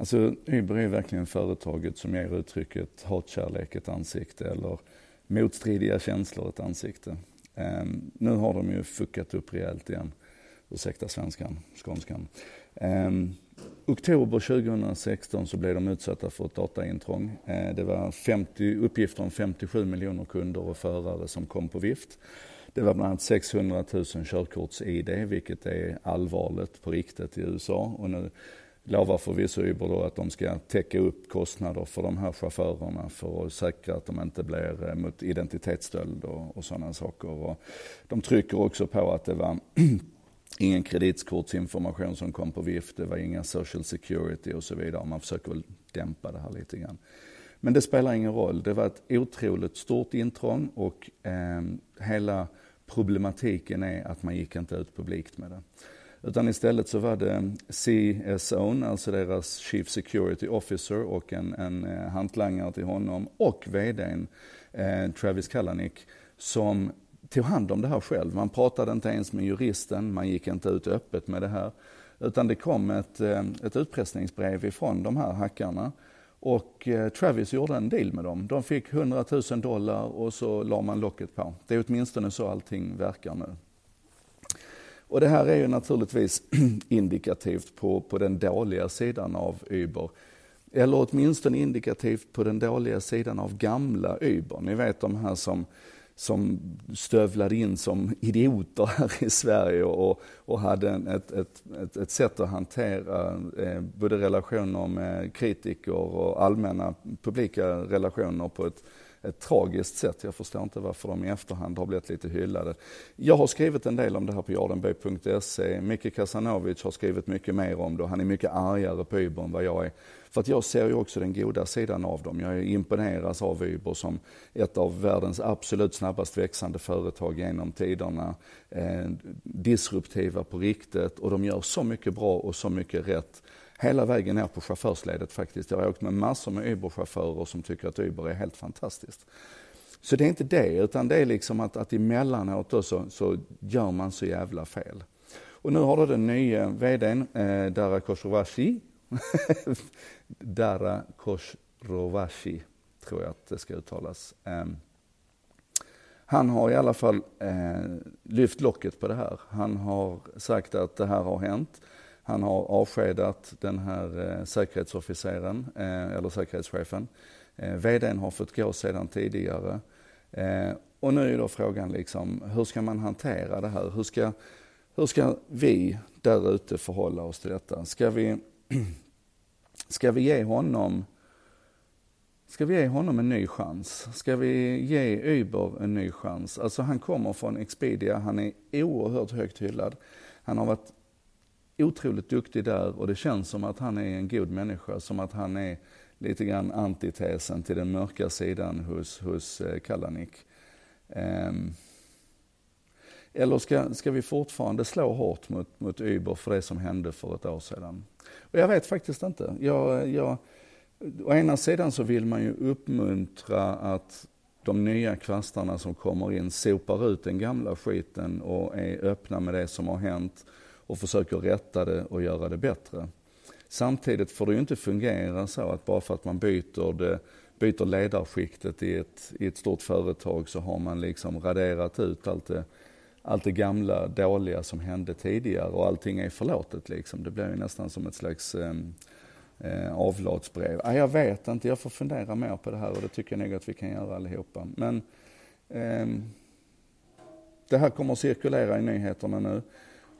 Alltså Uber är verkligen företaget som ger uttrycket hatkärlek ett ansikte eller motstridiga känslor ett ansikte. Um, nu har de ju fuckat upp rejält igen. Ursäkta svenskan, skånskan. Um, oktober 2016 så blev de utsatta för ett dataintrång. Uh, det var 50, uppgifter om 57 miljoner kunder och förare som kom på vift. Det var bland annat 600 000 körkorts-ID, vilket är allvarligt på riktigt i USA. Och nu lovar förvisso Uber då att de ska täcka upp kostnader för de här chaufförerna för att säkra att de inte blir eh, mot identitetsstöld och, och sådana saker. Och de trycker också på att det var ingen kreditkortsinformation som kom på vift, det var inga social security och så vidare. Man försöker väl dämpa det här lite grann. Men det spelar ingen roll. Det var ett otroligt stort intrång och eh, hela problematiken är att man gick inte ut publikt med det. Utan istället så var det CSO, alltså deras Chief Security Officer och en, en eh, hantlangare till honom och VDn eh, Travis Kalanick som tog hand om det här själv. Man pratade inte ens med juristen, man gick inte ut öppet med det här. Utan det kom ett, eh, ett utpressningsbrev ifrån de här hackarna och eh, Travis gjorde en deal med dem. De fick 100 000 dollar och så la man locket på. Det är åtminstone så allting verkar nu. Och det här är ju naturligtvis indikativt på, på den dåliga sidan av Uber. Eller åtminstone indikativt på den dåliga sidan av gamla Uber. Ni vet de här som, som stövlade in som idioter här i Sverige och, och hade ett, ett, ett, ett sätt att hantera eh, både relationer med kritiker och allmänna publika relationer på ett ett tragiskt sätt. Jag förstår inte varför de i efterhand har blivit lite hyllade. Jag har skrivit en del om det här på jardenby.se. Micke Kasanovic har skrivit mycket mer om det och han är mycket argare på Uber än vad jag är. För att jag ser ju också den goda sidan av dem. Jag imponeras av Uber som ett av världens absolut snabbast växande företag genom tiderna. Eh, disruptiva på riktigt och de gör så mycket bra och så mycket rätt hela vägen ner på chaufförsledet faktiskt. Jag har åkt med massor med Uber-chaufförer som tycker att Uber är helt fantastiskt. Så det är inte det, utan det är liksom att, att emellanåt då så, så gör man så jävla fel. Och nu har då den nya VDn, eh, Dara Khosrowashi, Dara Khosrowashi, tror jag att det ska uttalas. Eh, han har i alla fall eh, lyft locket på det här. Han har sagt att det här har hänt. Han har avskedat den här eh, säkerhetsofficeren, eh, eller säkerhetschefen. Eh, VDn har fått gå sedan tidigare. Och nu är då frågan liksom, hur ska man hantera det här? Hur ska, hur ska vi där ute förhålla oss till detta? Ska vi, ska vi ge honom Ska vi ge honom en ny chans? Ska vi ge Uber en ny chans? Alltså han kommer från Expedia, han är oerhört högt hyllad. Han har varit otroligt duktig där och det känns som att han är en god människa, som att han är lite grann antitesen till den mörka sidan hos, hos eh, Kallanik. Um, ehm. eller ska, ska vi fortfarande slå hårt mot, mot Uber för det som hände för ett år sedan? Och jag vet faktiskt inte. Jag, jag, å ena sidan så vill man ju uppmuntra att de nya kvastarna som kommer in sopar ut den gamla skiten och är öppna med det som har hänt och försöker rätta det och göra det bättre. Samtidigt får det ju inte fungera så att bara för att man byter, det, byter ledarskiktet i ett, i ett stort företag så har man liksom raderat ut allt det, allt det gamla dåliga som hände tidigare och allting är förlåtet liksom. Det blir ju nästan som ett slags ehm, eh, avlatsbrev. Ah, jag vet inte, jag får fundera mer på det här och det tycker jag nog att vi kan göra allihopa. Men eh, det här kommer att cirkulera i nyheterna nu.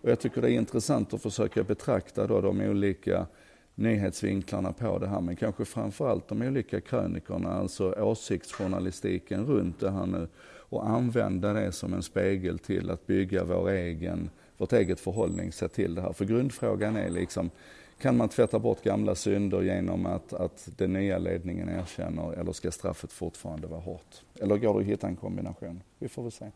Och jag tycker det är intressant att försöka betrakta då de olika nyhetsvinklarna på det här, men kanske framförallt de olika krönikorna, alltså åsiktsjournalistiken runt det här nu och använda det som en spegel till att bygga vår egen, vårt eget förhållningssätt till det här. För grundfrågan är liksom, kan man tvätta bort gamla synder genom att, att den nya ledningen erkänner eller ska straffet fortfarande vara hårt? Eller går det att hitta en kombination? Vi får väl se.